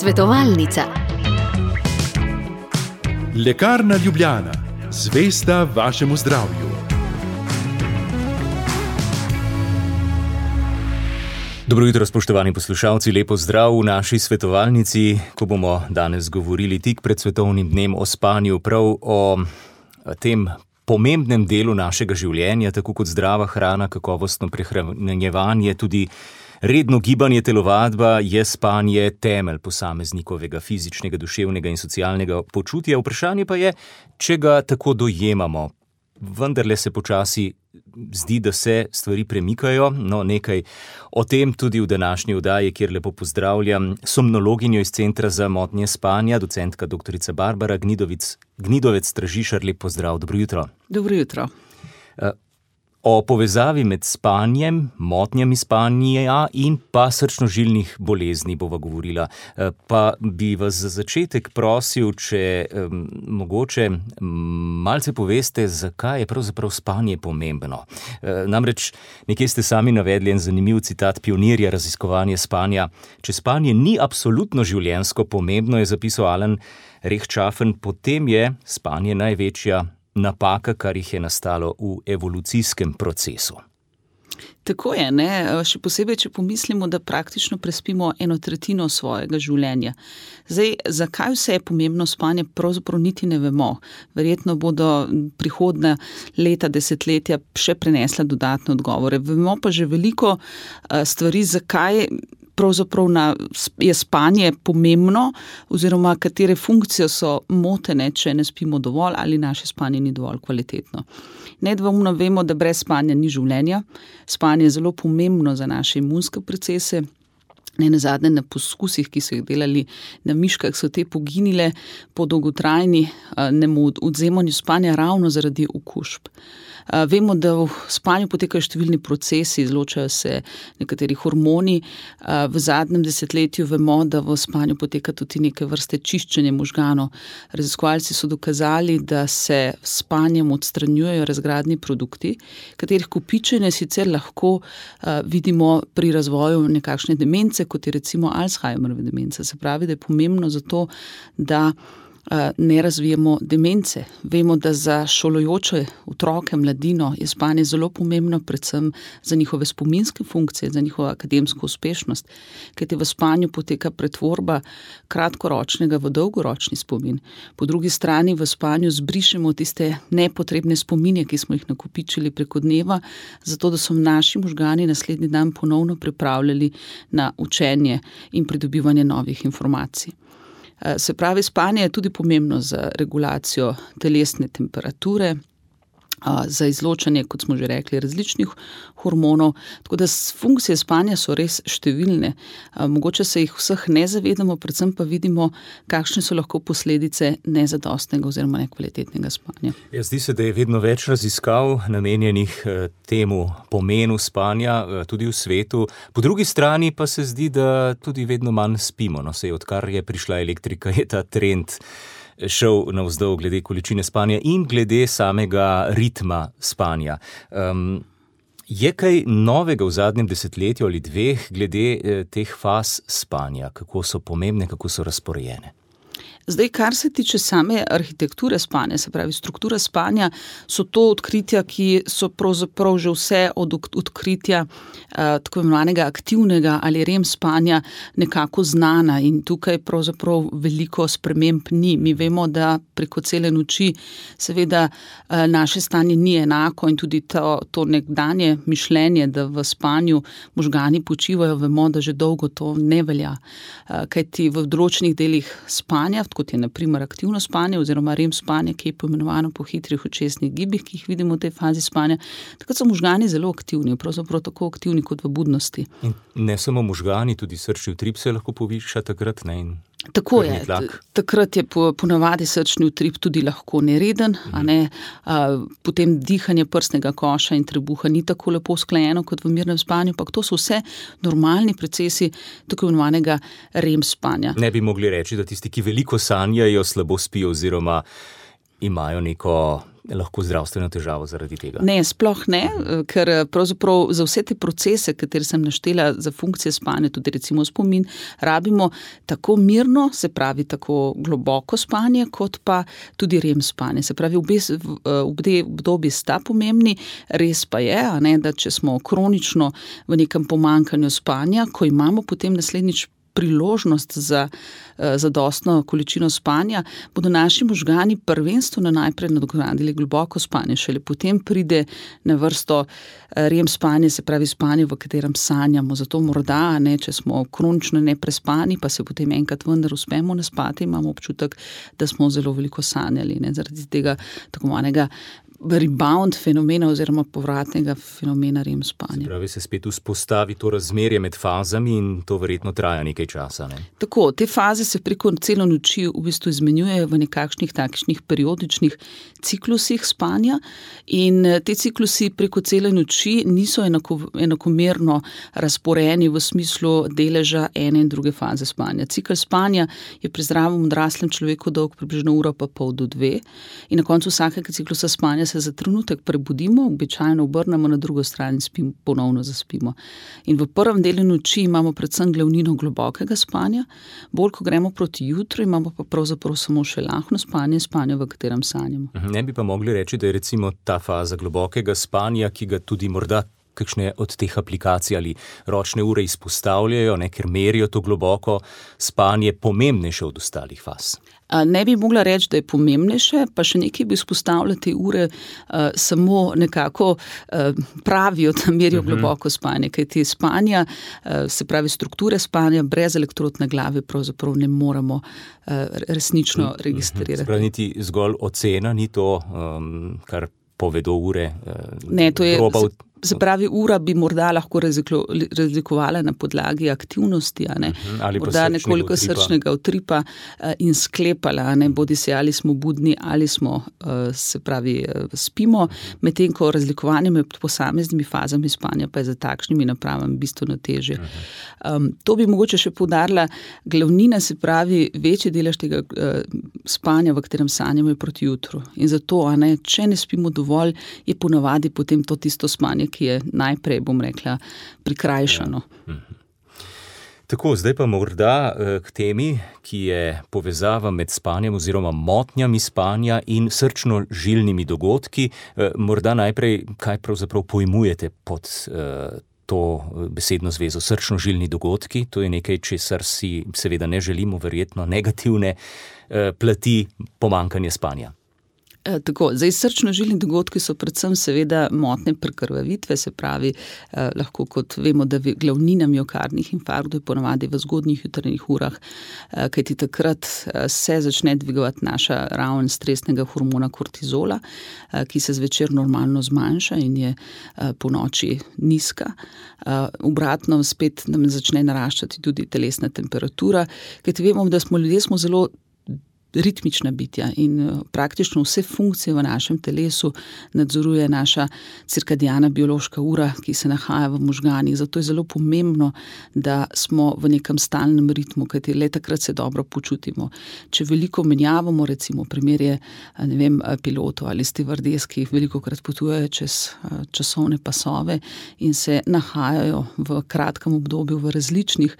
Svetovalnica. Lekarna Ljubljana, zvesta vašemu zdravju. Dobro jutro, spoštovani poslušalci, lepo zdrav v naši svetovalnici, ko bomo danes govorili tik pred svetovnim dnem o spanju, prav o tem pomembnem delu našega življenja, tako kot zdrava hrana, kakovostno prehranjevanje, tudi redno gibanje, telovadba, je spanje temelj posameznikovega fizičnega, duševnega in socialnega počutja. Vprašanje pa je, če ga tako dojemamo. Vendarle se počasi zdi, da se stvari premikajo. No, nekaj o tem tudi v današnji oddaji, kjer lepo pozdravljam somnologinjo iz Centra za motnje spanja, docentka dr. Barbara Gnidovic, Gnidovec Tražišar. Lep pozdrav, dobro jutro. Dobro jutro. O povezavi med spanjem, motnjami spanja in pa srčno-žilnih bolezni bova govorila. Eh, pa bi vas za začetek prosil, če um, mogoče malce poveste, zakaj je pravzaprav spanje pomembno. E, namreč nekje ste sami navedli en zanimiv citat pionirja raziskovanja spanja. Če spanje ni absolutno življensko pomembno, je zapisal Alan Rehčafen, potem je spanje največja napaka, kar jih je nastalo v evolucijskem procesu. Tako je, ne? še posebej, če pomislimo, da praktično prespimo eno tretjino svojega življenja. Zdaj, zakaj vse je pomembno spanje, pravzaprav niti ne vemo. Verjetno bodo prihodna leta, desetletja še prenesla dodatne odgovore. Vemo pa že veliko eh, stvari, zakaj pravzaprav na, je spanje pomembno, oziroma katere funkcije so motene, če ne spimo dovolj ali naše spanje ni dovolj kvalitetno. Nedvomno vemo, da brez spanja ni življenja. Spanje je zelo pomembno za naše imunske procese. Ne na zadnje, na poskusih, ki so jih delali na miškah, so te poginile po dolgotrajni odzemanju spanja ravno zaradi okužb. Vemo, da v spanju potekajo številni procesi, izločajo se nekateri hormoni. V zadnjem desetletju vemo, da v spanju poteka tudi neke vrste čiščenje možganov. Raziskovalci so dokazali, da se s spanjem odstranjujejo razgradni produkti, katerih kopičenje sicer lahko vidimo pri razvoju nekakšne demence, kot je recimo Alzheimerove demence. Se pravi, da je pomembno zato, da ne razvijemo demence. Vemo, da za šolojoče otroke, mladino je spanje zelo pomembno, predvsem za njihove spominske funkcije, za njihovo akademsko uspešnost, kajti v spanju poteka pretvorba kratkoročnega v dolgoročni spomin. Po drugi strani v spanju zbrišemo tiste nepotrebne spomine, ki smo jih nakupičili preko dneva, zato da so naši možgani naslednji dan ponovno pripravljali na učenje in pridobivanje novih informacij. Eh, se pravi, spanje je tudi pomembno za regulacijo telesne temperature, za izločanje, kot smo že rekli, različnih hormonov. Tako da funkcije spanja so res številne. Mogoče se jih vseh ne zavedamo, predvsem pa vidimo, kakšne so lahko posledice nezadostnega oziroma nekvalitetnega spanja. Ja, zdi se, da je vedno več raziskav namenjenih eh, temu pomenu spanja, eh, tudi v svetu. Po drugi strani pa se zdi, da tudi vedno manj spimo. No, sej, odkar je prišla elektrika, je ta trend šel navzdol, glede količine spanja in glede samega ritma spanja. Um, je kaj novega v zadnjem desetletju ali dveh glede eh, teh faz spanja, kako so pomembne, kako so razporejene? Zdaj, kar se tiče same arhitekture spanja, se pravi struktura spanja, so to odkritja, ki so pravzaprav že vse od odkritja eh, tako imenovanega aktivnega ali rem spanja nekako znana in tukaj pravzaprav veliko sprememb ni. Mi vemo, da preko cele noči seveda eh, naše stanje ni enako in tudi to, to nekdanje mišljenje, da v spanju možgani počivajo, vemo, da že dolgo to ne velja. Eh, kajti v določenih delih spanja, kot je naprimer aktivno spanje oziroma rem spanje, ki je poimenovano po hitrih očesnih gibih, ki jih vidimo v tej fazi spanja. Takrat so možgani zelo aktivni, pravzaprav tako aktivni kot v budnosti. In ne samo možgani, tudi srčni utrip se lahko poviša takrat. Ne? Tako je. Takrat je ponavadi srčni utrip tudi lahko nereden, mhm. ne? potem dihanje prstnega koša in trebuha ni tako lepo sklajeno kot v mirnem spanju, ampak to so vse normalni procesi tako imenovanega rem spanja. Ne bi mogli reči, da tisti, ki veliko sanjajo, slabo spijo oziroma imajo neko lahko zdravstveno težavo zaradi tega? Ne, sploh ne, ker pravzaprav za vse te procese, katere sem naštela za funkcije spanja, tudi recimo spomin, rabimo tako mirno, se pravi tako globoko spanje, kot pa tudi rem spanje. Se pravi, obe obdobji sta pomembni, res pa je, ne, da če smo kronično v nekem pomankanju spanja, ko imamo potem naslednjič priložnost za eh, zadostno količino spanja, bodo naši možgani prvenstveno najprej nadgradili globoko spanje, šele potem pride na vrsto eh, rem spanje, se pravi spanje, v katerem sanjamo. Zato morda, ne, če smo kronično neprespani, pa se potem enkrat vendar uspemo naspati, imamo občutek, da smo zelo veliko sanjali. Ne, zaradi tega tako manjega rebound fenomena oziroma povratnega fenomena REM spanja. Pravi se spet vzpostavi to razmerje med fazami in to verjetno traja nekaj časa. Ne? Tako, te faze se preko celo noči v bistvu izmenjujejo v nekakšnih takšnih periodičnih ciklusih spanja in eh, te ciklusi preko cele noči niso enako, enakomerno razporeni v smislu deleža ene in druge faze spanja. Cikl spanja je pri zdravem odraslem človeku dolg približno uro pa pol do dve in na koncu vsakega ciklusa spanja se za trenutek prebudimo, običajno obrnemo na drugo stran in spim, ponovno zaspimo. In v prvem delu noči imamo predvsem glavnino globokega spanja, bolj ko gremo proti jutru, imamo pa pravzaprav samo še lahko spanje, spanje, v katerem sanjamo. Mhm, ne bi pa mogli reči, da je recimo ta faza globokega spanja, ki ga tudi morda. Kakšne od teh aplikacij ali ročne ure izpostavljajo, ne, ker merijo to globoko spanje, pomembnejše od ostalih faz? Ne bi mogla reči, da je pomembnejše, pa še nekaj bi izpostavljala te ure, samo nekako pravijo, da merijo mhm. globoko spanje, kaj ti spanja, se pravi strukture spanja, brez elektrotne glave pravzaprav ne moremo resnično mhm. registrirati. Spravi niti zgolj ocena, ni to, kar povedo ure. Ne, to je. Se pravi, ura bi morda lahko razlikovala na podlagi aktivnosti, ne? Mhm, ali morda nekoliko utripa. srčnega utripa eh, in sklepala, ne? bodi se ali smo budni ali smo, eh, se pravi, eh, spimo, medtem ko razlikovanje med posameznimi fazami spanja pa je za takšnimi napravami bistveno teže. Um, to bi mogoče še poudarila, glavnina se pravi, večji delež tega uh, spanja, v katerem sanjamo, je proti jutru. In zato, ne, če ne spimo dovolj, je ponavadi potem to tisto spanje ki je najprej, bom rekla, prikrajšano. Ja. Mhm. Tako, zdaj pa morda eh, k temi, ki je povezava med spanjem oziroma motnjami spanja in srčno-žilnimi dogodki. Eh, morda najprej, kaj pravzaprav pojmujete pod eh, to besedno zvezo srčno-žilni dogodki. To je nekaj, česar si seveda ne želimo, verjetno negativne plati pomankanja spanja. Eh, tako, zdaj, srčno-žilni dogodki so predvsem seveda motne prekrvavitve, se pravi, eh, lahko kot vemo, da je glavnina miokardnih infarktov ponavadi v zgodnjih jutranjih urah, eh, kajti takrat eh, se začne dvigovati naša raven stresnega hormona kortizola, eh, ki se zvečer normalno zmanjša in je eh, po noči nizka. Eh, obratno spet nam začne naraščati tudi telesna temperatura, kajti vemo, da smo ljudje smo zelo ritmična bitja in eh, praktično vse funkcije v našem telesu nadzoruje naša cirkadijana biološka ura, ki se nahaja v možganjih. Zato je zelo pomembno, da smo v nekem stalnem ritmu, kajti le takrat se dobro počutimo. Če veliko menjavamo, recimo primerje eh, vem, eh, pilotov ali stevardes, ki veliko krat potujejo čez časovne pasove in se nahajajo v kratkem obdobju v različnih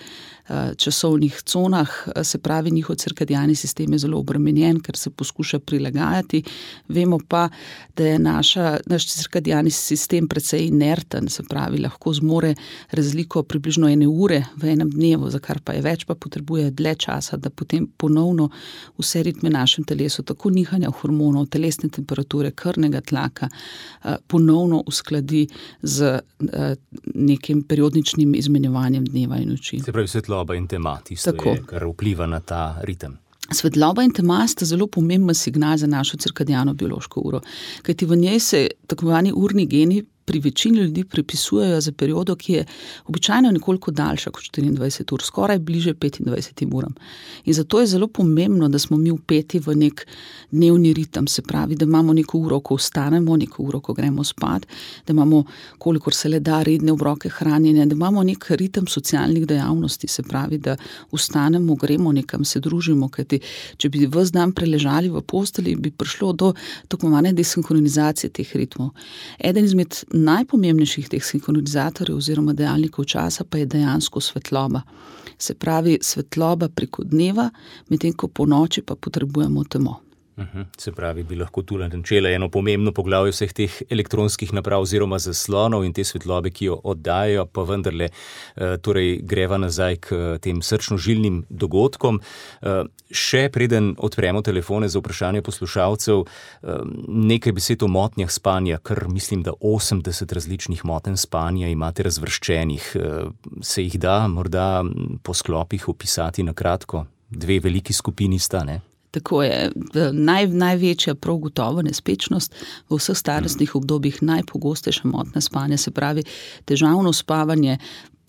časovnih conah, se pravi, njihov cirkadijani sistem je zelo obremenjen, ker se poskuša prilagajati. Vemo pa, da je naša, naš cirkadijani sistem precej inerten, se pravi, lahko zmore razliko približno ene ure v enem dnevu, za kar pa je več, pa potrebuje dlje časa, da potem ponovno vse ritme našem telesu, tako nihanja hormonov, telesne temperature, krvnega tlaka, ponovno uskladi z nekim periodičnim izmenjevanjem dneva in noči. Se pravi, svetloba in tema, tisto, je, kar vpliva na ta ritem. Svetloba in tema sta zelo pomemben signal za našo cirkadijano biološko uro, kajti v njej se tako imenovani urni geni pri večini ljudi pripisujejo za periodo, ki je običajno nekoliko daljša kot 24 ur, skoraj bliže 25 uram. In zato je zelo pomembno, da smo mi upeti v nek dnevni ritem, se pravi, da imamo neko uro, ko vstanemo, neko uro, ko gremo spat, da imamo, kolikor se le da, redne obroke hranjenja, da imamo nek ritem socialnih dejavnosti, se pravi, da vstanemo, gremo nekam, se družimo, kajti če bi vse dan preležali v posteli, bi prišlo do tako imenovane desinkronizacije teh ritmov. Eden izmed najpomembnejših teh sinkronizatorjev oziroma dejavnikov časa pa je dejansko svetloba. Se pravi, svetloba preko dneva, medtem ko po noči pa potrebujemo temo. Mhm. Se pravi, bi lahko tu načela eno pomembno poglavje vseh teh elektronskih naprav oziroma zaslonov in te svetlobe, ki jo oddajajo, pa vendarle eh, torej greva nazaj k eh, tem srčno-žilnim dogodkom. Eh, še preden odpremo telefone za vprašanje poslušalcev, nekaj besed o motnjah spanja, ker mislim, da 80 različnih motenj spanja imate razvrščenih. Se jih da morda po sklopih opisati na kratko? Dve veliki skupini sta, ne? Tako je naj, največja, prav gotovo, nespečnost v vseh starostnih obdobjih, najpogostejša motnja spanja, se pravi težavno spavanje,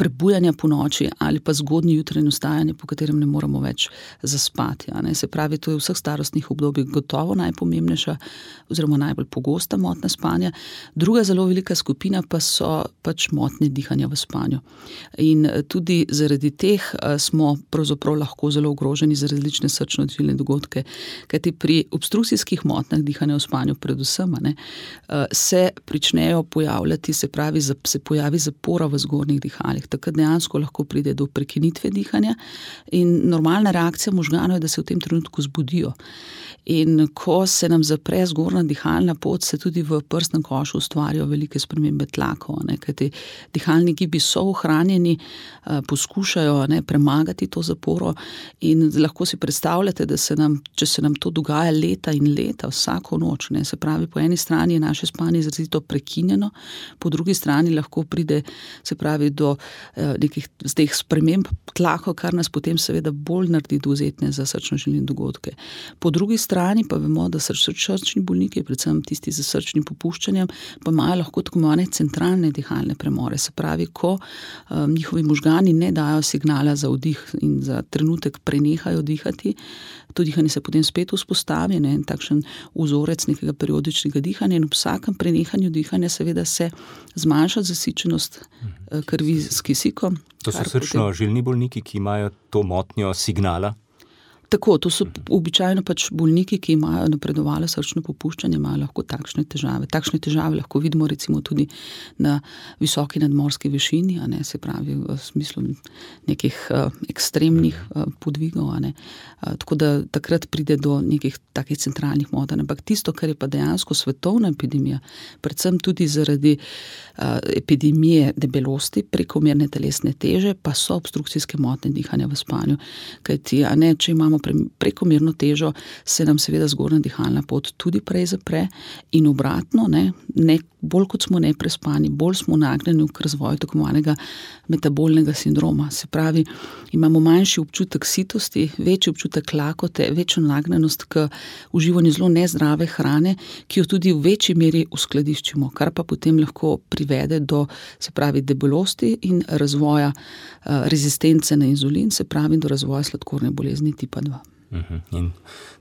prebujanja po noči ali pa zgodnji jutranji ustajanje, po katerem ne moremo več zaspati. Se pravi, to je v vseh starostnih obdobjih gotovo najpomembnejša oziroma najbolj pogosta motnja spanja. Druga zelo velika skupina pa so pač motnje dihanja v spanju. In tudi zaradi teh smo pravzaprav lahko zelo ogroženi za različne srčno-odvilne dogodke, kajti pri obstrukcijskih motnjah dihanja v spanju predvsem ne, se pričnejo pojavljati, se pravi, se pojavi zapora v zgornjih dihalih takrat dejansko lahko pride do prekinitve dihanja, in normalna reakcija možganov je, da se v tem trenutku zbudijo. In ko se nam zapre zgornja dihalna pot, se tudi v prsnem košu ustvarjajo velike spremembe tlakov. Kajti dihalni gibi so ohranjeni, eh, poskušajo ne, premagati to zaporo. In lahko si predstavljate, da se nam, če se nam to dogaja leta in leta, vsako noč, ne, se pravi, po eni strani je naše spanje izrazito prekinjeno, po drugi strani lahko pride pravi, do eh, nekih teh sprememb tlakov, kar nas potem seveda bolj naredi dozetne za srčno-žilne dogodke. Po drugi strani pa vemo, da srčni bolniki, predvsem tisti z srčnim popuščanjem, pa imajo lahko tako imenovane centralne dihalne premore. Se pravi, ko um, njihovi možgani ne dajo signala za vdih in za trenutek prenehajo dihati, to dihanje se potem spet vzpostavi, ne, in takšen vzorec nekega periodičnega dihanja. In ob vsakem prenehanju dihanja, seveda, se zmanjša zasičenost uh, krvi s kisikom. To so srčno-žilni bolniki, ki imajo to motnjo signala. Tako, to so običajno pač bolniki, ki imajo napredovalo srčno popuščanje, imajo lahko takšne težave. Takšne težave lahko vidimo tudi na visoki nadmorski višini, ne, se pravi v smislu nekih uh, ekstremnih uh, podvigov. Uh, tako da takrat pride do nekih takih centralnih motenj. Ampak tisto, kar je pa dejansko svetovna epidemija, predvsem tudi zaradi uh, epidemije debelosti, prekomerne telesne teže, pa so obstrukcijske motnje dihanja v spanju. Kajti, ne, če imamo prekomerno težo, se nam seveda zgornja dihalna pot tudi prej zapre, in obratno, ne, ne, bolj kot smo neprespani, bolj smo nagnjeni k razvoju tako imenovanega metabolnega sindroma. Se pravi, imamo manjši občutek sitosti, večji občutek lakote, večjo nagnjenost k uživanju zelo nezdrave hrane, ki jo tudi v večji meri uskladiščimo, kar pa potem lahko privede do pravi, debelosti in razvoja uh, rezistence na inzulin, se pravi, do razvoja sladkorne bolezni tipa 2. Mhm. In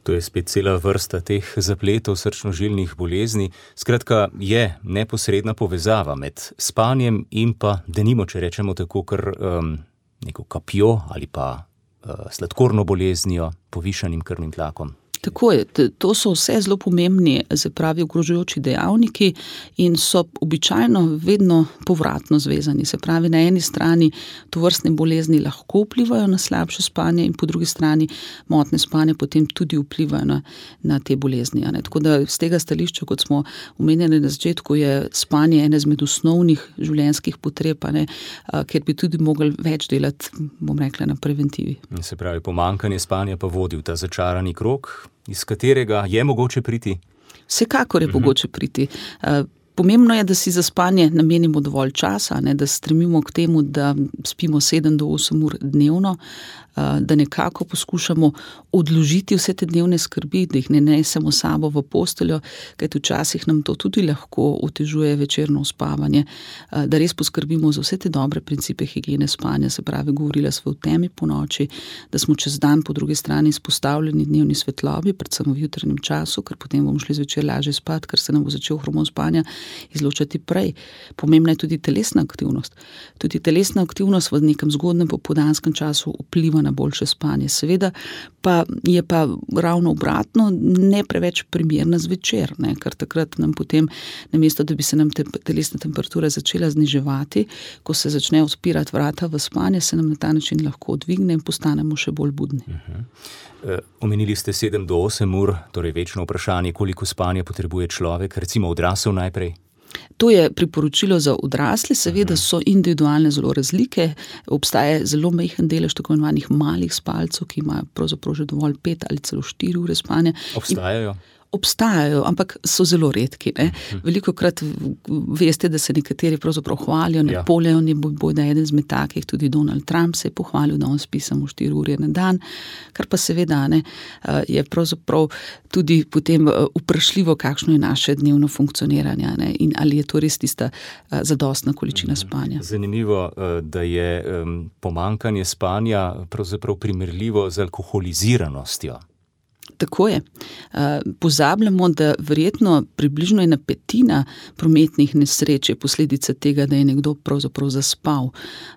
to je spet cela vrsta teh zapletov srčno-žilnih bolezni. Skratka, je neposredna povezava med spanjem in pa, da nimo, če rečemo tako, kar um, neko kapjo ali pa uh, sladkorno boleznijo, povišanim krvnim tlakom. Tako je, to so vse zelo pomembni, se pravi, ogrožujoči dejavniki in so običajno vedno povratno zvezani. Se pravi, na eni strani to vrstne bolezni lahko vplivajo na slabše spanje, in po drugi strani motne spanje potem tudi vplivajo na, na te bolezni. Tako da z tega stališča, kot smo omenjali na začetku, je spanje ena izmed osnovnih življenjskih potreb, ne, ker bi tudi mogli več delati, bom rekla, na preventivi. Se pravi, pomankanje spanja pa vodi v ta začarani krok iz katerega je mogoče priti? Vsekakor je uh mhm. mogoče priti. Uh, Pomembno je, da si za spanje namenimo dovolj časa, ne, da stremimo k temu, da spimo 7 do 8 ur dnevno, da nekako poskušamo odložiti vse te dnevne skrbi, da jih ne nesemo sabo v posteljo, kajti včasih nam to tudi lahko otežuje večerno spavanje, da res poskrbimo za vse te dobre principe higiene spanja, se pravi, govorila smo v temi po noči, da smo čez dan po drugi strani izpostavljeni dnevni svetlobi, predvsem v jutranjem času, ker potem bomo šli zvečer lažje spat, ker se nam bo začel hormon spanja izločati prej. Pomembna je tudi telesna aktivnost. Tudi telesna aktivnost v nekem zgodnem popodanskem času vpliva na boljše spanje. Seveda pa je pa ravno obratno, ne preveč primerna zvečer, ne? ker takrat nam potem, namesto da bi se nam te, telesna temperatura začela zniževati, ko se začne odpirati vrata v spanje, se nam na ta način lahko dvigne in postanemo še bolj budni. Uh -huh. e, omenili ste 7 do 8 ur, torej večno vprašanje, koliko spanja potrebuje človek, recimo odrasel najprej. To je priporočilo za odrasle, seveda so individualne zelo razlike. Obstaja zelo majhen delež tako imenovanih malih spalcev, ki imajo pravzaprav že dovolj pet ali celo štiri ure spanja. Obstajajo. In obstajajo, ampak so zelo redki. Ne? Mhm. Veliko krat veste, da se nekateri pravzaprav hvalijo. Ja. Napoleon je bil eden izmed takih, tudi Donald Trump se je pohvalil, da on spi samo 4 ure na dan, kar pa seveda ne, eh, je pravzaprav tudi potem eh, vprašljivo, kakšno je naše dnevno funkcioniranje ne? in ali je to res tista eh, zadostna količina mhm. spanja. Zanimivo, da je pomankanje spanja pravzaprav primerljivo z alkoholiziranostjo. Tako je. Eh, pozabljamo, da verjetno približno ena petina prometnih nesreč je posledica tega, da je nekdo pravzaprav zaspal.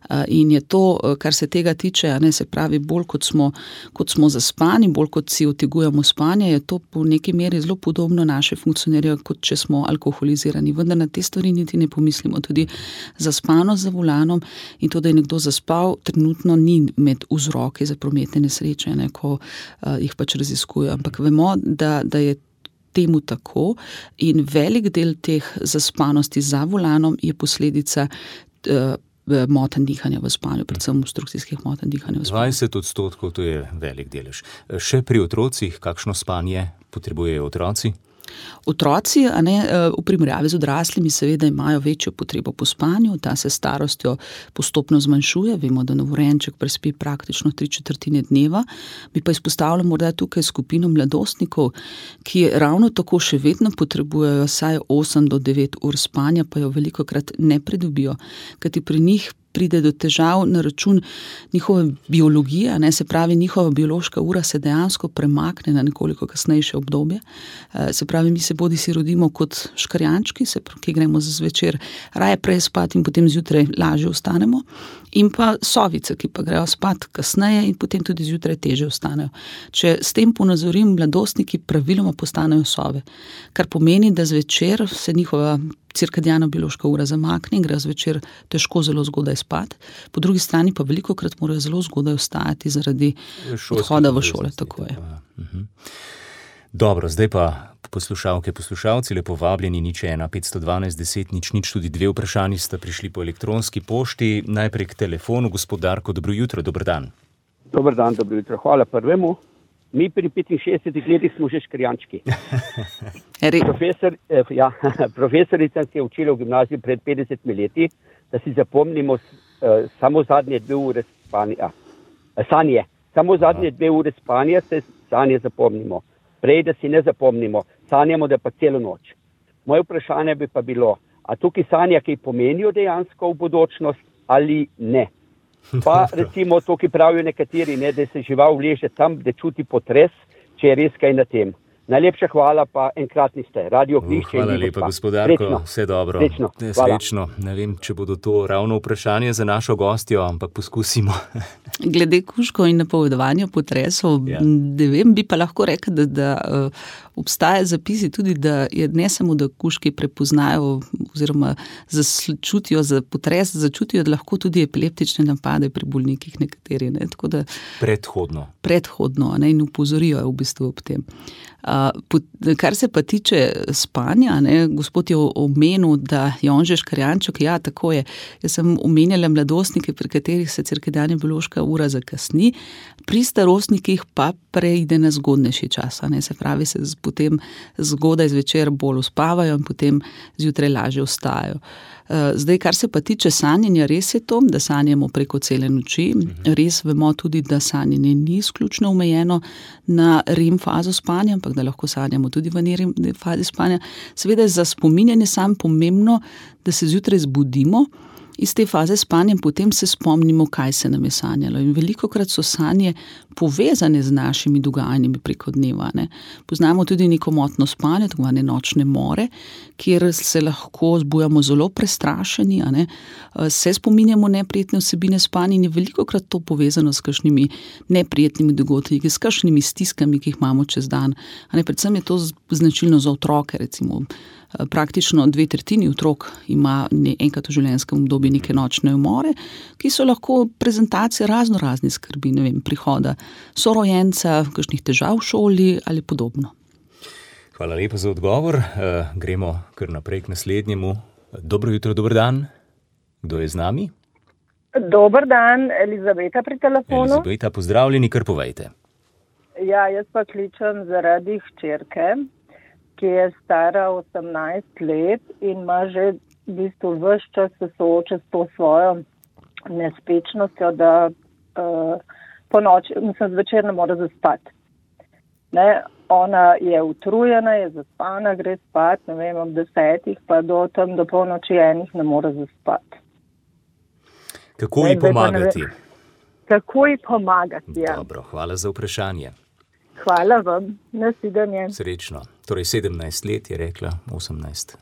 Eh, in je to, eh, kar se tega tiče, ne, se pravi, bolj kot smo, kot smo zaspani, bolj kot si otegujemo spanje, je to po neki meri zelo podobno naše funkcioniranje, kot če smo alkoholizirani. Vendar na te stvari niti ne pomislimo. Tudi zaspano za volanom in to, da je nekdo zaspal, trenutno ni med vzroki za prometne nesreče, ne, ko uh, jih pač raziskujejo ampak vemo, da, da je temu tako in velik del teh zaspanosti za volanom je posledica. Uh, Moten dihanja v spanju, predvsem obstrukcijskih moten dihanja v spanju. 20 odstotkov, to je velik delež. Še pri otrocih, kakšno spanje potrebujejo otroci? Otroci, ne, eh, v primerjavi z odraslimi, seveda imajo večjo potrebo po spanju, ta se starostjo postopno zmanjšuje. Vemo, da novorenček prespi praktično tri četrtine dneva. Mi pa izpostavljamo morda tukaj skupino mladostnikov, ki ravno tako še vedno potrebujejo vsaj 8 do 9 ur spanja, pa jo veliko krat ne pridobijo, kajti pri njih pride do težav na račun njihove biologije, ne, se pravi, njihova biološka ura se dejansko premakne na nekoliko kasnejše obdobje. Eh, se pravi, mi se bodi si rodimo kot škarjančki, se ki gremo zvečer raje prej spat in potem zjutraj lažje ostanemo, in pa sovice, ki pa grejo spat kasneje in potem tudi zjutraj teže ostanejo. Če s tem ponazorim, mladostniki praviloma postanejo sove, kar pomeni, da zvečer se njihova cirkadijana biološka ura zamakne in gre zvečer težko zelo zgodaj spat, po drugi strani pa veliko krat morajo zelo zgodaj vstajati zaradi odhoda v šole. Mhm. Dobro, zdaj pa poslušalke, poslušalci, lepo vabljeni, nič ena, 512, 10, nič, nič, tudi dve vprašanji sta prišli po elektronski pošti, najprej k telefonu, gospodarko, dobro jutro, dober dan. Dober dan, dobro jutro, hvala prvemu. Mi pri 65 letih smo že škrijančki. Profesor, eh, ja, profesorica se je učila v gimnaziji pred 50 leti, da si zapomnimo eh, samo zadnje dve ure spanja. Eh, sanje, samo zadnje dve ure spanja se sanje zapomnimo. Prej, da si ne zapomnimo, sanjamo, da pa celo noč. Moje vprašanje bi pa bilo, a tukaj sanja, ki pomenijo dejansko v bodočnost ali ne? Pa recimo to, ki pravijo nekateri, ne, da se žival vleže tam, da čuti potres, če je res kaj na tem. Najlepša hvala, pa enkratni ste, radio Klišče. Uh, hvala lepa, gospodarko, vse dobro. Srečno. Srečno. Ne vem, če bodo to ravno vprašanje za našo gostjo, ampak poskusimo. Glede kuško in napovedovanja potresov, ja. ne vem, bi pa lahko rekel, da, da uh, obstaja zapisi tudi, da je ne samo, da kuški prepoznajo oziroma začutijo, za potres začutijo, da lahko tudi epileptične napade pri bolnikih nekateri. Ne? Da, predhodno. Predhodno ne? in upozorijo v bistvu ob tem. Kar se pa tiče spanja, ne, gospod je omenil, da je on že škarjanček. Ja, tako je. Jaz sem omenjala mladostnike, pri katerih se cirkadijana biološka ura zakasni, pri starostnikih pa preide na zgodnejši čas. Ne, se pravi, se potem zgodaj zvečer bolj uspavajo in potem zjutraj lažje vstajajo. Eh, zdaj, kar se pa tiče sanjanja, res je to, da sanjamo preko cele noči. Res vemo tudi, da sanjanje ni izključno omejeno na REM fazo spanja, ampak da lahko sanjamo tudi v NEREM fazi spanja. Seveda je za spominjanje sam pomembno, da se zjutraj zbudimo iz te faze spanja in potem se spomnimo, kaj se nam je sanjalo. In veliko krat so sanje povezane z našimi dogajanji preko dneva. Ne. Poznamo tudi neko motno spanje, tako imenovane nočne more, kjer se lahko zbujamo zelo prestrašeni, se spominjamo neprijetne vsebine spanja in je veliko krat to povezano s kakšnimi neprijetnimi dogodki, s kakšnimi stiskami, ki jih imamo čez dan. Predvsem je to značilno za otroke. Recimo praktično dve tretjini otrok ima enkrat v življenjskem obdobju neke nočne umore, ki so lahko prezentacije razno raznih skrbi, ne vem, prihoda sorojenca, kakšnih težav v šoli ali podobno. Hvala lepa za odgovor. Uh, gremo kar naprej k naslednjemu. Dobro jutro, dober dan. Kdo je z nami? Dober dan, Elizabeta pri telefonu. Elizabeta, pozdravljeni, kar povejte. Ja, jaz pa kličem zaradi hčerke, ki je stara 18 let in ima že v bistvu vse čas se sooča s to svojo nespečnostjo, da uh, po noči, mislim, zvečer ne more zaspati. Ne, ona je utrujena, je zaspana, gre spat, ne vem, ob desetih pa do tam do polnoči enih ne more zaspati. Kako ji pomagati? Kako ji pomagati? Ja. Dobro, hvala za vprašanje. Hvala vam, nasvidenje. Srečno. Torej 17 let je rekla, 18.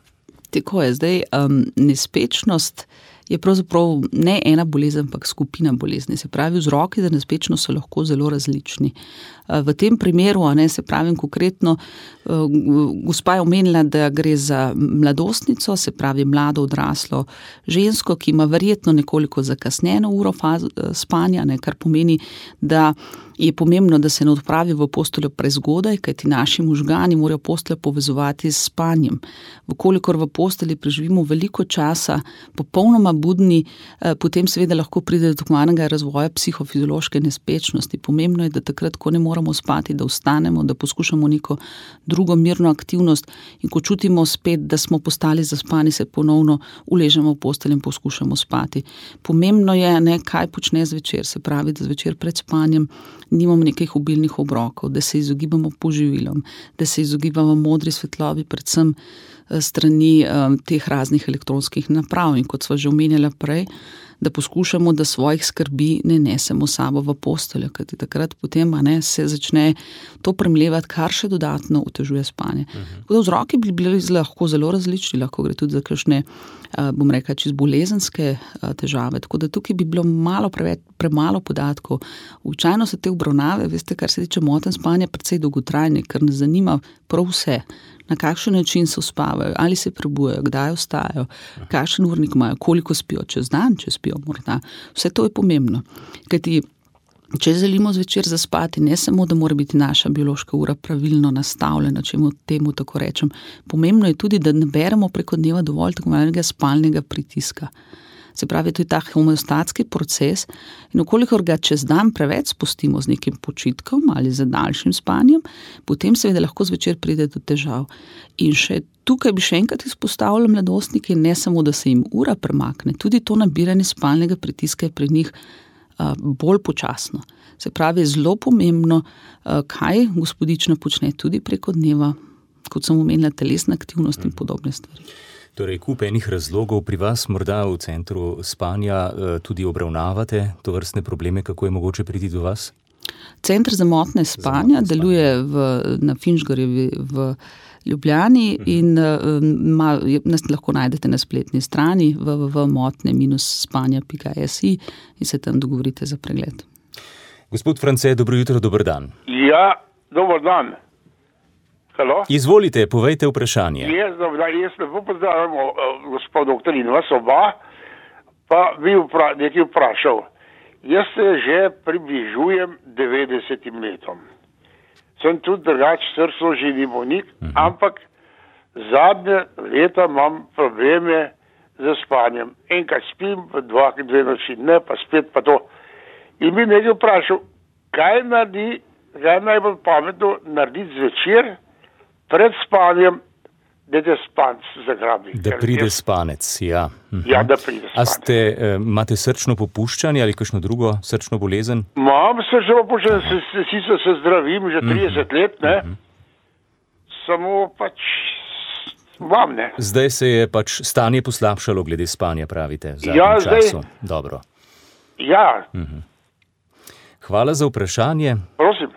Tako je zdaj. Um, nespečnost je pravzaprav ne ena bolezen, ampak skupina bolezni. Se pravi, vzroki za nespečnost so lahko zelo različni. V tem primeru, ne se pravim konkretno, gospa je omenila, da gre za mladostnico, se pravi mlado odraslo žensko, ki ima verjetno nekoliko zakasnjeno uro spanja, ne, kar pomeni, da je pomembno, da se ne odpravi v posteljo prezgodaj, kajti naši možgani morajo posteljo povezovati s spanjem. Vkolikor v posteli preživimo veliko časa, popolnoma budni, potem seveda lahko pride do tako manjega razvoja psihofiziološke nespečnosti. Pomembno je, da takrat, ko ne moramo spati, da vstanemo, da poskušamo neko drugo mirno aktivnost in ko čutimo spet, da smo postali zaspani, se ponovno uležemo v postelji in poskušamo spati. Pomembno je, ne, kaj počne zvečer, se pravi, da zvečer pred spanjem nimamo nekih obilnih obrokov, da se izogibamo poživilom, da se izogibamo modri svetlobi, predvsem eh, strani um, teh raznih elektronskih naprav. In kot smo že omenjali prej, da poskušamo, da svojih skrbi ne nesemo sabo v posteljo, kajti takrat potem ne, se začne to premljevati, kar še dodatno otežuje spanje. Uh mhm. -huh. Vzroki bi bili lahko zelo različni, lahko gre tudi za kakšne, bom rekel, čez bolezenske težave. Tako da tukaj bi bilo malo preveč, premalo podatkov. Včasih so te obravnave, veste, kar se tiče motenj spanja, precej dolgotrajne, ker nas zanima prav vse na kakšen način se uspavajo, ali se prebujajo, kdaj ostajajo, kakšen urnik imajo, koliko spijo čez dan, če spijo morda. Vse to je pomembno. Kajti, če želimo zvečer zaspati, ne samo, da mora biti naša biološka ura pravilno nastavljena, če temu tako rečem, pomembno je tudi, da ne beremo preko dneva dovolj tako imenovanega spalnega pritiska. Se pravi, to je ta homeostatski proces, in okolikor ga čez dan preveč spustimo z nekim počitkom ali z daljšim spanjem, potem seveda lahko zvečer pride do težav. In še tukaj bi še enkrat izpostavila mladostnike, ne samo, da se jim ura premakne, tudi to nabiranje spalnega pritiska je pri njih bolj počasno. Se pravi, zelo pomembno, kaj gospodična počne tudi preko dneva, kot sem omenila, telesna aktivnost in podobne stvari. Torej, kup enih razlogov pri vas, morda v centru spanja, eh, tudi obravnavate to vrstne probleme, kako je mogoče priti do vas? Centr za motne spanja za deluje v, na Finžgorju v Ljubljani mhm. in ma, nas lahko najdete na spletni strani www.motne-spanja.si in se tam dogovorite za pregled. Gospod France, dobro jutro, dober dan. Ja, dober dan. Halo? Izvolite, povejte vprašanje. Jaz, da, jaz lepo pozdravljam uh, gospod doktor in vas oba, pa bi vpra, nekaj vprašal. Jaz se že približujem 90 letom. Sem tudi drugač srčno živi bolnik, uh mhm. -huh. ampak zadnje leta imam probleme z spanjem. Enkrat spim, dva, dve noči ne, pa spet pa to. In bi nekaj vprašal, kaj naredi, kaj najbolj pametno narediti zvečer? Pred spanjem, da te spanc zagrabi. Da pride jaz... spanec, ja. Mhm. Ja, da pride spanec. A ste, eh, imate srčno popuščanje ali kakšno drugo srčno bolezen? Imam srčno popuščanje, se, se, sicer se zdravim že 30 mhm. let, ne. Mhm. Samo pač. Vam, zdaj se je pač stanje poslabšalo, glede spanja, pravite. Ja, zdaj. Dobro. Ja. Hvala za vprašanje. Prosim.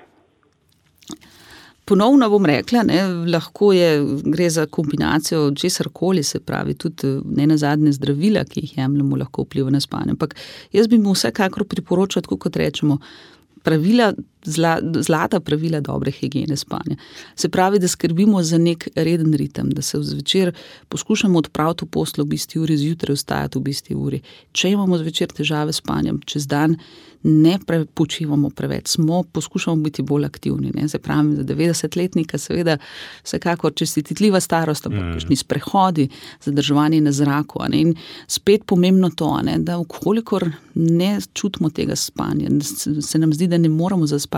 Ponovno bom rekla, ne, lahko je, gre za kombinacijo česar koli, se pravi, tudi ne na zadnje zdravila, ki jih jemljemo, lahko vpliva na spanje. Ampak jaz bi mu vsekakor priporočila, kot rečemo, pravila, zla, zlata pravila dobre higiene spanja. Se pravi, da skrbimo za nek reden ritem, da se zvečer poskušamo odpraviti v poslu v isti uri, zjutraj vstajati v isti uri. Če imamo zvečer težave s spanjem, čez dan ne počivamo preveč, smo poskušamo biti bolj aktivni. Ne? Se pravi, za 90-letnika, seveda, vsekakor čestitljiva starost, ampak mm. ni sprehodi, zadržovanje na zraku. In spet pomembno to, ne? da ukolikor ne čutimo tega spanja, se nam zdi, da ne moramo zaspati,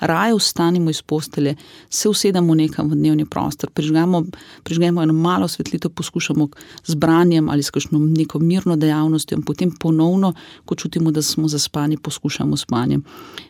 raje vstanemo iz postelje, se usedemo nekam v dnevni prostor, prižgemo, prižgemo eno malo svetlito, poskušamo z branjem ali s kakšno neko mirno dejavnostjo, in potem ponovno, ko čutimo, da smo zaspani, poskušamo spanje.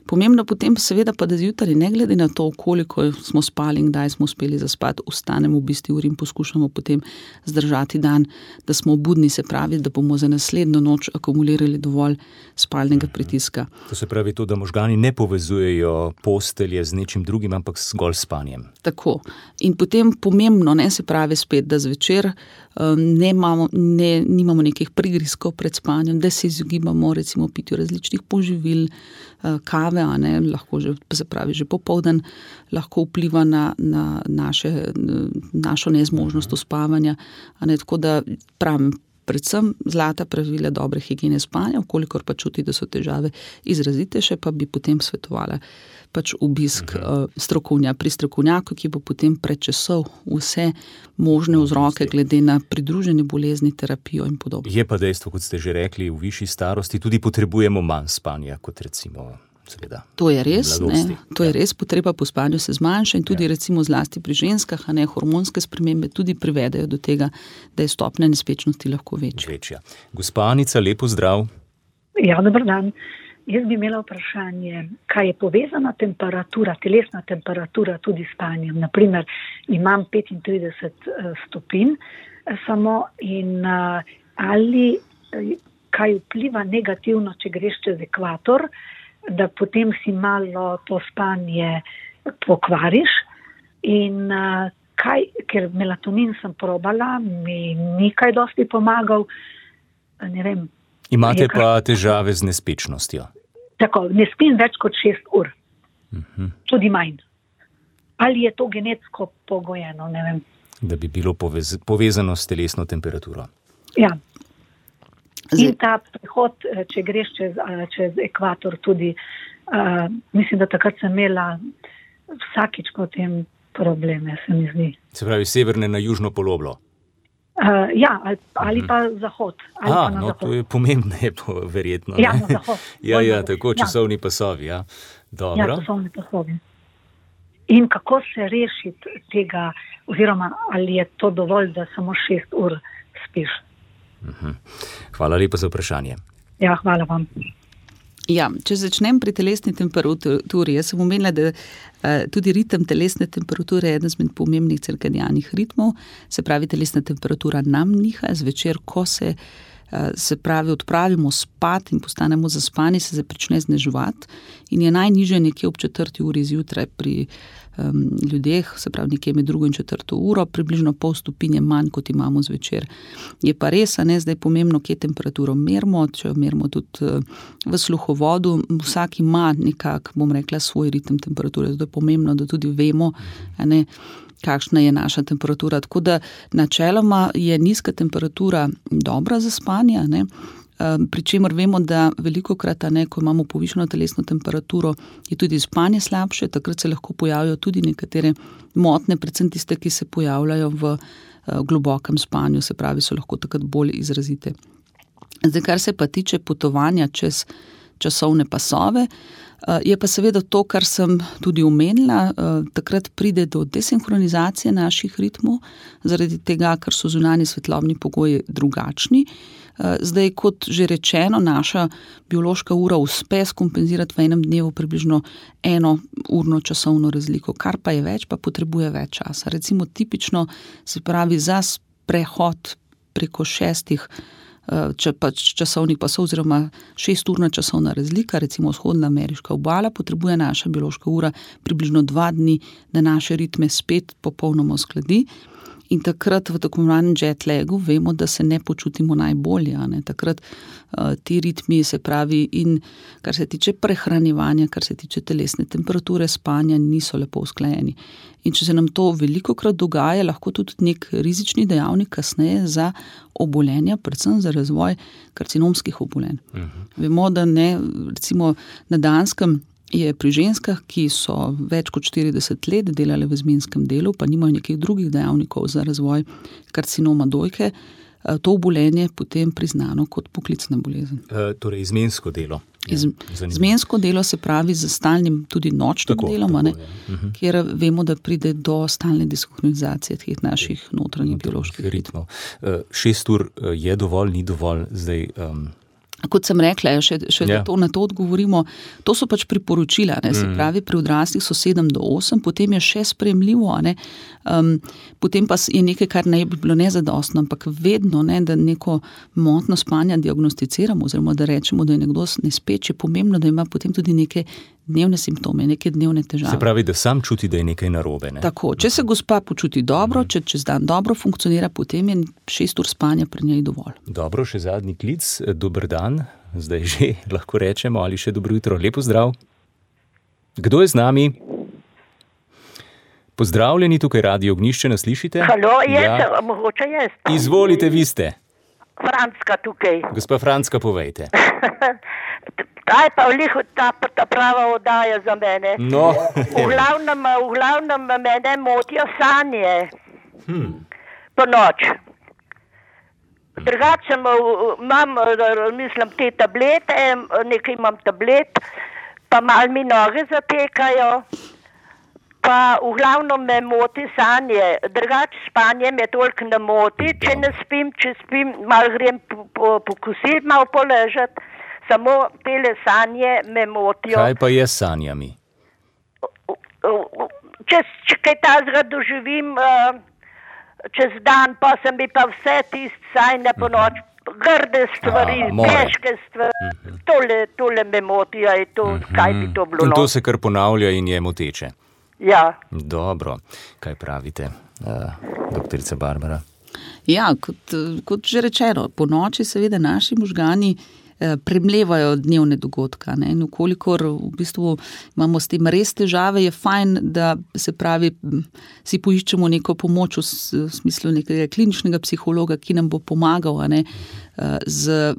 Pomembno potem, seveda, pa da zjutraj, ne glede na to, koliko smo spali in kdaj smo uspeli zaspati, ostanemo v bistvu uri in poskušamo potem zdržati dan, da smo budni, se pravi, da bomo za naslednjo noč akumulirali dovolj spalnega mhm. pritiska. To se pravi, to, da možgani ne povezujejo postelje z nečim drugim, ampak zgolj spanjem. Tako. In potem pomembno, ne se pravi, spet, da zvečer um, ne imamo, ne, nimamo nekih prigrizkov pred spanjem, da se izogibamo recimo pitju različnih poživil, uh, kave, ne, lahko že, se pravi, že popoldan lahko vpliva na, na naše, našo nezmožnost uspavanja. Ne, tako da pravim. Predvsem zlata pravila dobre higiene spanja, ukolikor pa čuti, da so težave izrazite, še pa bi potem svetovala pač obisk uh, strokovnja pri strokovnjaku, ki bo potem prečesal vse možne vzroke, glede na pridružene bolezni, terapijo in podobno. Je pa dejstvo, kot ste že rekli, v višji starosti tudi potrebujemo manj spanja kot recimo. Seveda, to je res, to je ja. res, potreba po spanju se zmanjša in tudi ja. recimo zlasti pri ženskah, a ne hormonske spremembe tudi privedajo do tega, da je stopnja nespečnosti lahko večja. večja. Gospanica, lepo zdrav. Ja, dober dan. Jaz bi imela vprašanje, kaj je povezana temperatura, telesna temperatura tudi s spanjem. Naprimer, imam 35 eh, stopinj eh, samo in eh, ali kaj vpliva negativno, če greš čez ekvator, da potem si malo to spanje pokvariš. In kaj, ker melatonin sem probala, mi ni kaj dosti pomagal. Imate pa težave z nespečnostjo. Tako, ne spim več kot 6 ur, uh mhm. -huh. tudi manj. Ali je to genetsko pogojeno? Da bi bilo povez povezano s telesno temperaturo. Ja. In ta prehod, eh, če greš čez, čez ekvator, tudi uh, mislim, da takrat sem imela vsakič potem probleme, se mi zdi. Se pravi, severne na južno poloblo. Uh, ja, ali, ali pa zahod. Ali A, pa no, zahod. To je pomembno, je po, verjetno. Ja, zahod, ja, ja, tako ja. časovni pasovi. Ja. ja, časovni pasovi. In kako se rešiti tega, oziroma ali je to dovolj, da samo šest ur spiš? Mhm. Hvala lepa za vprašanje. Ja, hvala vam. Ja, če začnem pri telesni temperaturi, jaz sem omenila, da uh, tudi ritem telesne temperature je eden izmed pomembnih cirkadijanih ritmov, se pravi, telesna temperatura nam niha zvečer, ko se, uh, se pravi, odpravimo spat in postanemo zaspani, se začne znežovati in je najnižje nekje ob četrti uri zjutraj pri um, ljudeh, se pravi, nekje med drugo in četrto uro, približno pol stopinje manj, kot imamo zvečer. Je pa res, da je zdaj pomembno, kje temperaturo merimo, če jo merimo tudi uh, v sluhovodu. Vsak ima nekako, bom rekla, svoj ritem temperature. Zato je pomembno, da tudi vemo, ne, kakšna je naša temperatura. Tako da načeloma je nizka temperatura dobra za spanje. Ne? Pričemer vemo, da veliko krat, ne, ko imamo povišeno telesno temperaturo, je tudi spanje slabše, takrat se lahko pojavijo tudi nekatere motne, predvsem tiste, ki se pojavljajo v globokem spanju, se pravi, so lahko takrat bolj izrazite. Zdaj, kar se pa tiče potovanja čez časovne pasove, Eh, je pa seveda to, kar sem tudi omenila, eh, takrat pride do desinhronizacije naših ritmov, zaradi tega, ker so zunani svetlobni pogoji drugačni. Eh, zdaj, kot že rečeno, naša biološka ura uspe skompenzirati v enem dnevu približno eno urno časovno razliko, kar pa je več, pa potrebuje več časa. Recimo, tipično se pravi za prehod preko šestih. Eh, če pač časovnik pasov, oziroma šesturna časovna razlika, recimo vzhodna ameriška obala, potrebuje naša biološka ura približno dva dni, da naše ritme spet popolnoma uskladi. In takrat v tako imenovanem jet lagu vemo, da se ne počutimo najbolje. Ne? Takrat uh, ti ritmi, se pravi, in kar se tiče prehranjevanja, kar se tiče telesne temperature, spanja, niso lepo usklajeni. In če se nam to veliko krat dogaja, lahko tudi nek rizični dejavnik kasneje za obolenja, predvsem za razvoj karcinomskih obolenj. Uh mhm. -huh. Vemo, da ne, recimo na Danskem je pri ženskah, ki so več kot 40 let delale v zmenskem delu, pa nimajo nekih drugih dejavnikov za razvoj karcinoma dojke, eh, to obolenje potem priznano kot poklicna bolezen. E, torej, izmensko delo. Iz, zmensko delo se pravi z stalnim, tudi nočnim tako, delom, tako, ja. Mhm. kjer vemo, da pride do stalne diskronizacije teh naših notranjih bioloških ritmov. E, šest ur je dovolj, ni dovolj zdaj. Um, Kot sem rekla, še, še ja. to, na to odgovorimo. To so pač priporočila. Ne, se mm. pravi, pri odraslih so 7 do 8, potem je še spremljivo. Um, potem pa je nekaj, kar ne bi bilo nezadostno, ampak vedno, ne, da neko motno spanje diagnosticiramo, oziroma da rečemo, da je nekdo nespeč, je pomembno, da ima potem tudi neke dnevne simptome, neke dnevne težave. Se pravi, da sam čuti, da je nekaj narobe. Ne? Tako, če se gospa počuti dobro, če čez dan dobro funkcionira, potem je šest ur spanja pri njej dovolj. Dobro, še zadnji klic, dober dan, zdaj že lahko rečemo ali še dobro jutro, lepo zdrav. Kdo je z nami? Pozdravljeni tukaj, radio ognišče, nas slišite? Halo, jaz, ja. mogoče jaz. Izvolite, vi ste. Franska tukaj. Gospa Franska, povejte. Kaj pa vlih ta, ta prava oddaja za mene? No. v, glavnem, v glavnem mene motijo sanje. Hmm. Po noč. Drugače imam, mislim, te tablete, nekaj imam tablet, pa mal mi noge zatekajo. Pa v glavnem me moti sanje, drugače spanje me toliko ne moti, če ne spim, če spim, mal grem po, po, po kosil, mal poležati samo te sanje me motijo. Kaj pa je s sanjami? Če, če kaj tazga doživim uh, čez dan, pa sem bi pa vse tiste sanje po noč. Grde stvari, težke stvari, -huh. tole, tole me motijo, to, uh -huh. kaj bi to bilo. In to se kar ponavlja in je moteče. Ja. Dobro, kaj pravite, uh, doktorica Barbara? Ja, kot, kot že rečeno, po noči seveda naši možgani Eh, premlevajo dnevne dogodke. In ukolikor v bistvu imamo s tem res težave, je fajn, da se pravi, si poiščemo neko pomoč v smislu nekega kliničnega psihologa, ki nam bo pomagal ne, eh, z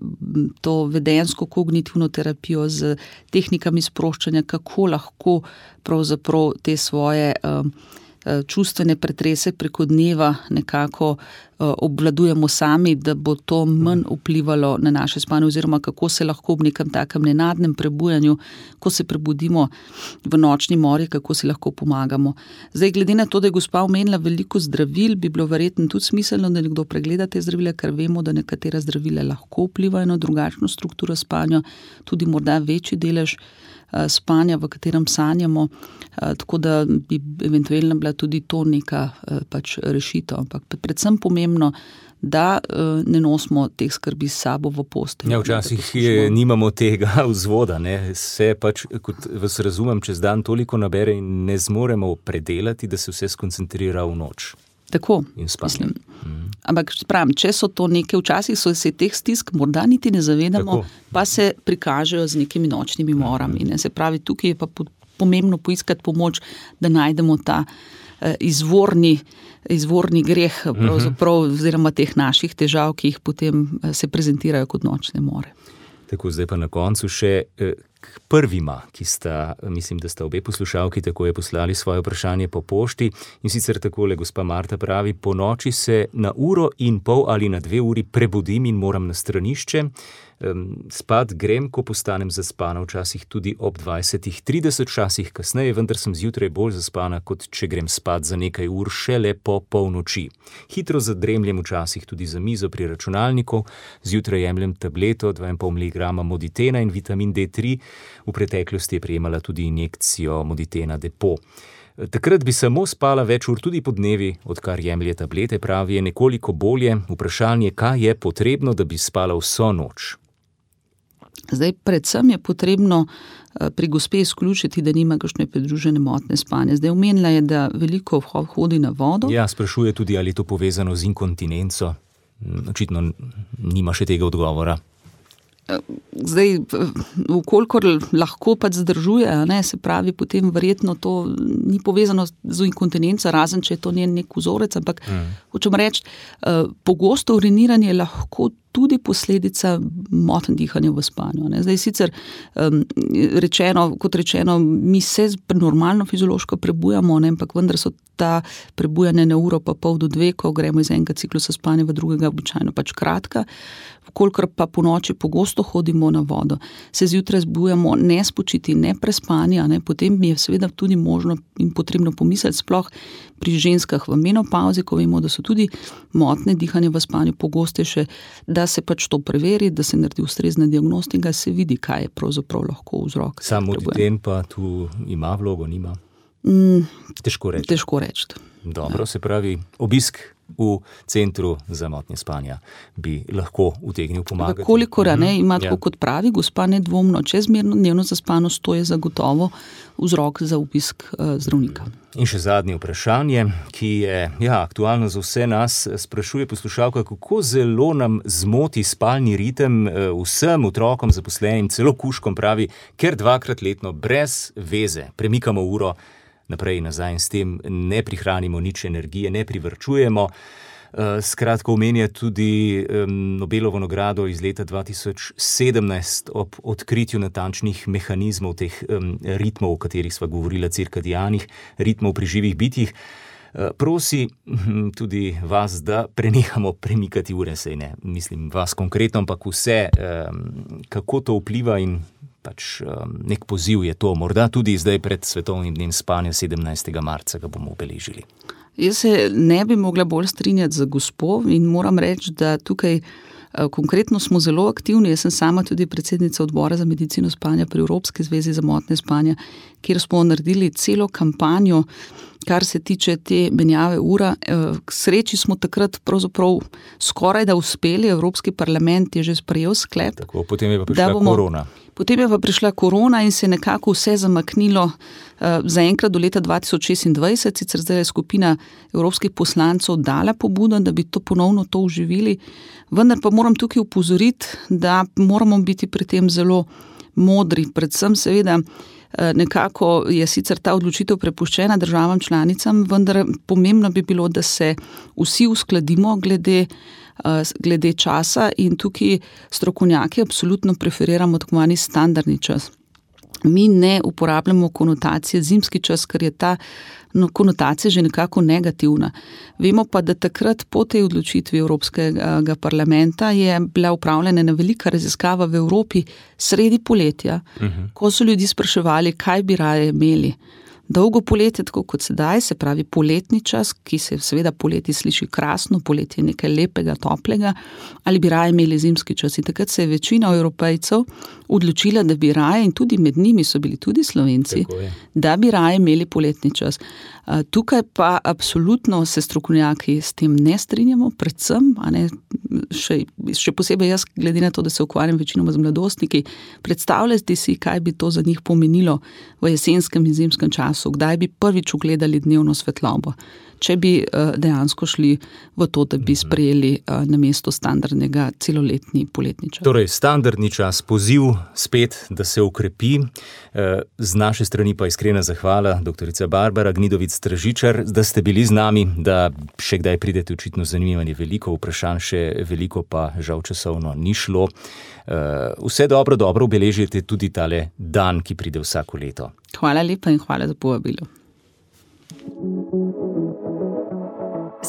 to vedensko kognitivno terapijo, z tehnikami sproščanja, kako lahko pravzaprav te svoje. Uh, Eh, čustvene pretrese preko dneva nekako eh, obvladujemo sami, da bo to manj vplivalo na naše spanje, oziroma kako se lahko ob nekem takem nenadnem prebujanju, ko se prebudimo v nočni mori, kako si lahko pomagamo. Zdaj, glede na to, da je gospa omenila veliko zdravil, bi bilo verjetno tudi smiselno, da nekdo pregleda te zdravile, ker vemo, da nekatera zdravila lahko vplivajo na drugačno strukturo spanja, tudi morda večji delež. Eh, spanja, v katerem sanjamo, eh, tako da bi eventualno bila tudi to neka eh, pač rešitev. Ampak predvsem pomembno, da ne nosimo teh skrbi s sabo v postelji. Ja, včasih je, nimamo tega vzvoda, ne? se pač, kot vas razumem, čez dan toliko nabere in ne zmoremo predelati, da se vse skoncentrira v noč. Tako, mislim. Mm. Ampak, pravim, če so to neke, včasih so se teh stisk, morda niti ne zavedamo, Tako. pa se prikažejo z nekimi nočnimi morami. Ne? Se pravi, tukaj je pa pomembno poiskati pomoč, da najdemo ta izvorni, izvorni greh, mhm. oziroma teh naših težav, ki jih potem se prezentirajo kot nočne more. Tako, zdaj pa na koncu še k prvima, ki sta, mislim, da sta obe poslušalki tako je poslali svoje vprašanje po pošti. In sicer takole, gospa Marta pravi: Po noči se na uro in pol ali na dve uri prebudim in moram na stranišče spat grem, ko postanem zaspana, včasih tudi ob 20-30 časih kasneje, vendar sem zjutraj bolj zaspana, kot če grem spat za nekaj ur šele po polnoči. Hitro zadremljem včasih tudi za mizo pri računalniku, zjutraj jemljem tableto 2,5 mg moditena in vitamin D3, v preteklosti je prejemala tudi injekcijo moditena depo. Takrat bi samo spala več ur, tudi po dnevi, odkar jemlje tablete, pravi, je nekoliko bolje. Vprašanje, kaj je potrebno, da bi spala vso noč. Zdaj, predvsem je potrebno eh, pri gospe izključiti, da nima kakšne pridružene motne spanje. Zdaj, omenila je, da veliko hodi na vodo. Ja, sprašuje tudi, ali je to povezano z inkontinenco. Očitno nima še tega odgovora. Zdaj, ukolikor lahko pač zdržuje, ne, se pravi, potem verjetno to ni povezano z inkontinenco, razen če je to njen nek vzorec. Ampak mm. hočem reči, uh, pogosto uriniranje lahko tudi posledica motenj dihanja v spanju. Ne. Zdaj, sicer um, rečeno, kot rečeno, mi se normalno fiziološko prebujamo, ne, ampak vendar so ta prebujanja na uro, pa pol do dve, ko gremo iz enega ciklusa spanja v drugega, običajno pač kratka. Kolikor pa po noči pogosto hodimo na vodo, se zjutraj zbujamo nespočiti, ne prespani, ne, potem je seveda tudi možno in potrebno pomisliti, sploh pri ženskah v menopauzi, ko vemo, da so tudi motne dihanja v spanju pogostejše, da se pač to preveri, da se naredi ustrezna diagnostika, se vidi, kaj je pravzaprav lahko vzrok. Samo ten pa tu ima vlogo, nima. Mm, težko reči. Težko reči. Dobro, se pravi, obisk v centru za motnje spanja bi lahko utegnil pomagati. Kolikor ne, mhm. ima tako ja. kot pravi, gospa nedvomno, čezmerno dnevno zaspanost, to je zagotovo vzrok za obisk uh, zdravnika. In še zadnje vprašanje, ki je ja, aktualno za vse nas, sprašuje poslušalka, kako zelo nam zmoti spalni ritem eh, vsem otrokom, zaposlenim, celo kuškom, pravi, ker dvakrat letno brez veze premikamo uro naprej in nazaj in s tem ne prihranimo nič energije, ne privrčujemo. Eh, skratka, omenja tudi Nobelovo nagrado iz leta 2017 ob odkritju natančnih mehanizmov teh ritmov, o katerih smo govorili, cirkadijanih ritmov pri živih bitjih. Eh, prosi hm, tudi vas, da prenehamo premikati ure, sej ne mislim vas konkretno, ampak vse, kako to vpliva in pač um, nek poziv je to, morda tudi zdaj pred svetovnim dnem spanja 17. marca, ga bomo obeležili. Jaz se ne bi mogla bolj strinjati z gospod in moram reči, da tukaj uh, konkretno smo zelo aktivni. Jaz sem sama tudi predsednica odbora za medicino spanja pri Evropski zvezi za motne spanja, kjer smo naredili celo kampanjo kar se tiče te menjave ura. Eh, k sreči smo takrat pravzaprav skoraj da uspeli, Evropski parlament je že sprejel sklep. Tako, potem je pa prišla bomo, korona. Potem je pa prišla korona in se je nekako vse zamaknilo uh, zaenkrat do leta 2026, sicer zdaj je skupina evropskih poslancev dala pobudo, da bi to ponovno to uživili. Vendar pa moram tukaj upozoriti, da moramo biti pri tem zelo modri, predvsem seveda. Eh, nekako je sicer ta odločitev prepuščena državam članicam, vendar pomembno bi bilo, da se vsi uskladimo glede, eh, glede časa in tukaj strokovnjaki absolutno preferiramo tako manj standardni čas. Mi ne uporabljamo konotacije zimski čas, ker je ta no, konotacija že nekako negativna. Vemo pa, da takrat po tej odločitvi Evropskega parlamenta je bila upravljena ena velika raziskava v Evropi sredi poletja, uh mhm. -huh. ko so ljudi spraševali, kaj bi raje imeli dolgo poletje, tako kot sedaj, se pravi poletni čas, ki se seveda poleti sliši krasno, poletje je nekaj lepega, toplega, ali bi raje imeli zimski čas. In takrat se je večina evropejcev odločila, da bi raje, in tudi med njimi so bili tudi slovenci, da bi raje imeli poletni čas. Tukaj pa absolutno se strokovnjaki s tem ne strinjamo, predvsem, ne, še, še posebej jaz, glede na to, da se ukvarjam večinoma z mladostniki, predstavljati si, kaj bi to za njih pomenilo v jesenskem in zimskem času, kdaj bi prvič ugledali dnevno svetlobo če bi uh, dejansko šli v to, da bi mhm. sprejeli uh, na mesto standardnega celoletni poletni čas. Torej, standardni čas, poziv spet, da se ukrepi. Eh, z naše strani pa iskrena zahvala, dr. Barbara Gnidovic Stražičar, da ste bili z nami, da še kdaj pridete, očitno zanimanje veliko, vprašanj še veliko, pa žal časovno ni šlo. Eh, vse dobro, dobro obeležite tudi tale dan, ki pride vsako leto. Hvala lepa in hvala za povabilo.